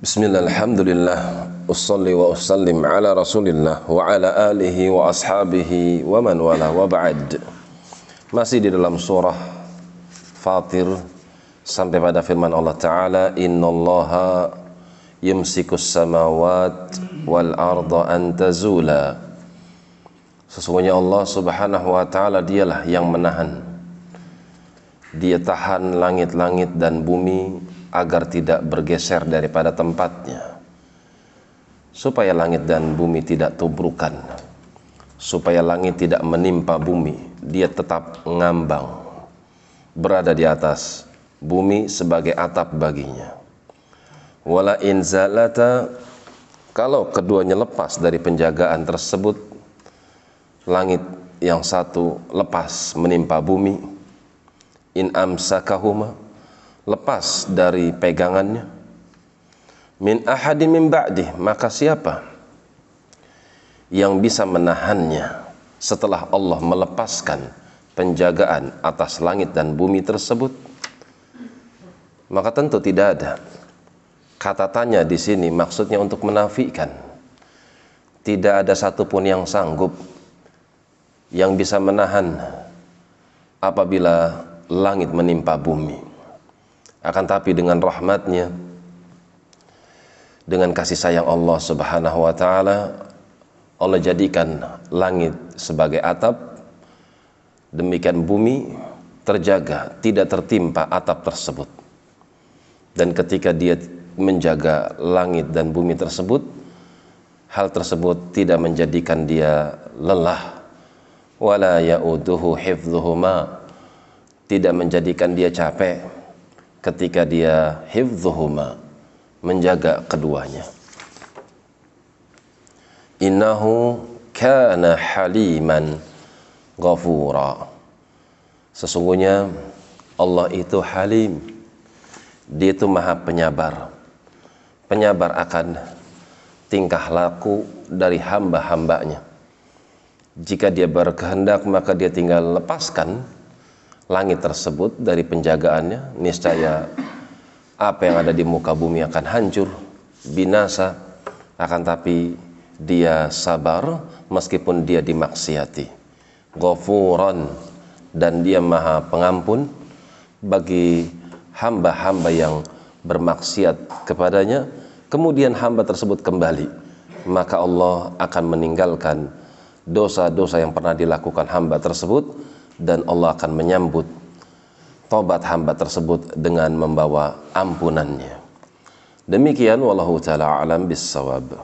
Bismillah, alhamdulillah. Usalli wa usallim ala rasulillah Wa ala alihi wa ashabihi Wa man wala wa ba'd. Masih di dalam surah Fatir Sampai pada firman Allah Ta'ala Inna allaha Yumsikus samawat Wal arda antazula Sesungguhnya Allah subhanahu wa ta'ala Dialah yang menahan. Dia tahan langit-langit dan bumi agar tidak bergeser daripada tempatnya supaya langit dan bumi tidak tubrukan. Supaya langit tidak menimpa bumi dia tetap ngambang berada di atas bumi sebagai atap baginya. Wala in zalata kalau keduanya lepas dari penjagaan tersebut langit yang satu lepas menimpa bumi in amsakahuma lepas dari pegangannya. Min ahadin min ba'dih maka siapa yang bisa menahannya setelah Allah melepaskan penjagaan atas langit dan bumi tersebut? Maka tentu tidak ada. Kata tanya di sini maksudnya untuk menafikan. Tidak ada satupun yang sanggup yang bisa menahan apabila langit menimpa bumi akan tapi dengan rahmatnya dengan kasih sayang Allah subhanahu wa ta'ala Allah jadikan langit sebagai atap. Demikian bumi terjaga tidak tertimpa atap tersebut. Dan ketika dia menjaga langit dan bumi tersebut hal tersebut tidak menjadikan dia lelah. Wala ya'uduhu hifdhuhuma. Tidak menjadikan dia capek ketika dia hifdhuhuma menjaga keduanya. Innahu kana haliman ghafura. Sesungguhnya Allah itu halim. Dia itu maha penyabar. Penyabar akan tingkah laku dari hamba-hambanya. Jika dia berkehendak maka dia tinggal lepaskan langit tersebut dari penjagaannya niscaya apa yang ada di muka bumi akan hancur binasa akan tapi dia sabar meskipun dia dimaksiati. Ghafuran dan dia maha pengampun bagi hamba-hamba yang bermaksiat kepadanya. Kemudian hamba tersebut kembali maka Allah akan meninggalkan dosa-dosa yang pernah dilakukan hamba tersebut dan Allah akan menyambut tobat hamba tersebut dengan membawa ampunannya. Demikian wallahu taala alam bisawab.